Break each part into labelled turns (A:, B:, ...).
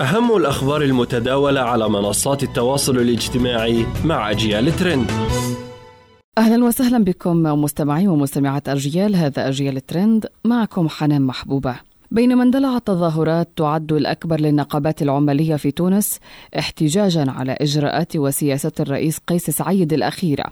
A: أهم الأخبار المتداولة على منصات التواصل الاجتماعي مع أجيال ترند.
B: أهلا وسهلا بكم مستمعي ومستمعات أجيال هذا أجيال ترند معكم حنان محبوبة. بينما اندلعت تظاهرات تعد الأكبر للنقابات العمالية في تونس احتجاجا على إجراءات وسياسات الرئيس قيس سعيد الأخيرة.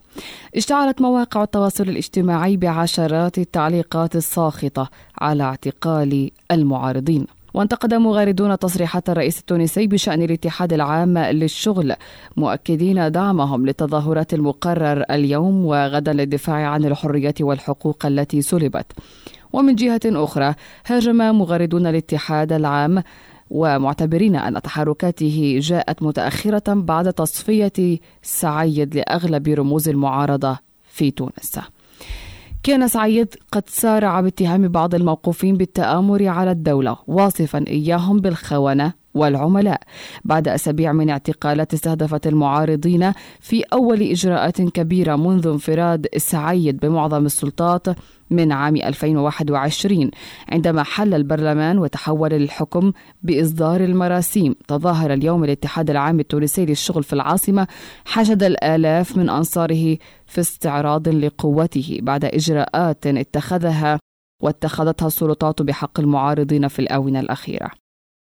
B: اشتعلت مواقع التواصل الاجتماعي بعشرات التعليقات الساخطة على اعتقال المعارضين. وانتقد مغاردون تصريحات الرئيس التونسي بشأن الاتحاد العام للشغل مؤكدين دعمهم للتظاهرات المقرر اليوم وغدا للدفاع عن الحريات والحقوق التي سلبت. ومن جهة أخرى هاجم مغردون الاتحاد العام ومعتبرين أن تحركاته جاءت متأخرة بعد تصفية سعيد لأغلب رموز المعارضة في تونس. كان سعيد قد سارع باتهام بعض الموقوفين بالتآمر على الدولة واصفا إياهم بالخونة. والعملاء. بعد أسابيع من اعتقالات استهدفت المعارضين في أول إجراءات كبيرة منذ انفراد سعيد بمعظم السلطات من عام 2021 عندما حل البرلمان وتحول الحكم بإصدار المراسيم تظاهر اليوم الاتحاد العام التونسي للشغل في العاصمة حشد الآلاف من أنصاره في استعراض لقوته بعد إجراءات اتخذها واتخذتها السلطات بحق المعارضين في الآونة الأخيرة.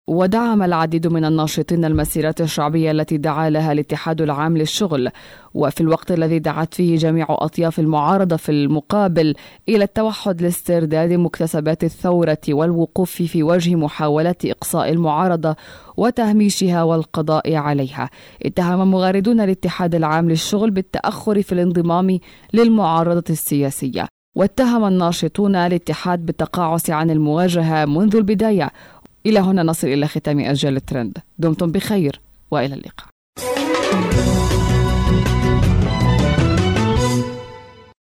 B: ودعم العديد من الناشطين المسيرات الشعبية التي دعا لها الاتحاد العام للشغل. وفي الوقت الذي دعت فيه جميع أطياف المعارضة في المقابل إلى التوحد لاسترداد مكتسبات الثورة والوقوف في وجه محاولة إقصاء المعارضة وتهميشها والقضاء عليها. اتهم مغاردون الاتحاد العام للشغل بالتأخر في الانضمام للمعارضة السياسية. واتهم الناشطون الاتحاد بالتقاعس عن المواجهة منذ البداية إلى هنا نصل إلى ختام أجيال الترند. دمتم بخير وإلى اللقاء.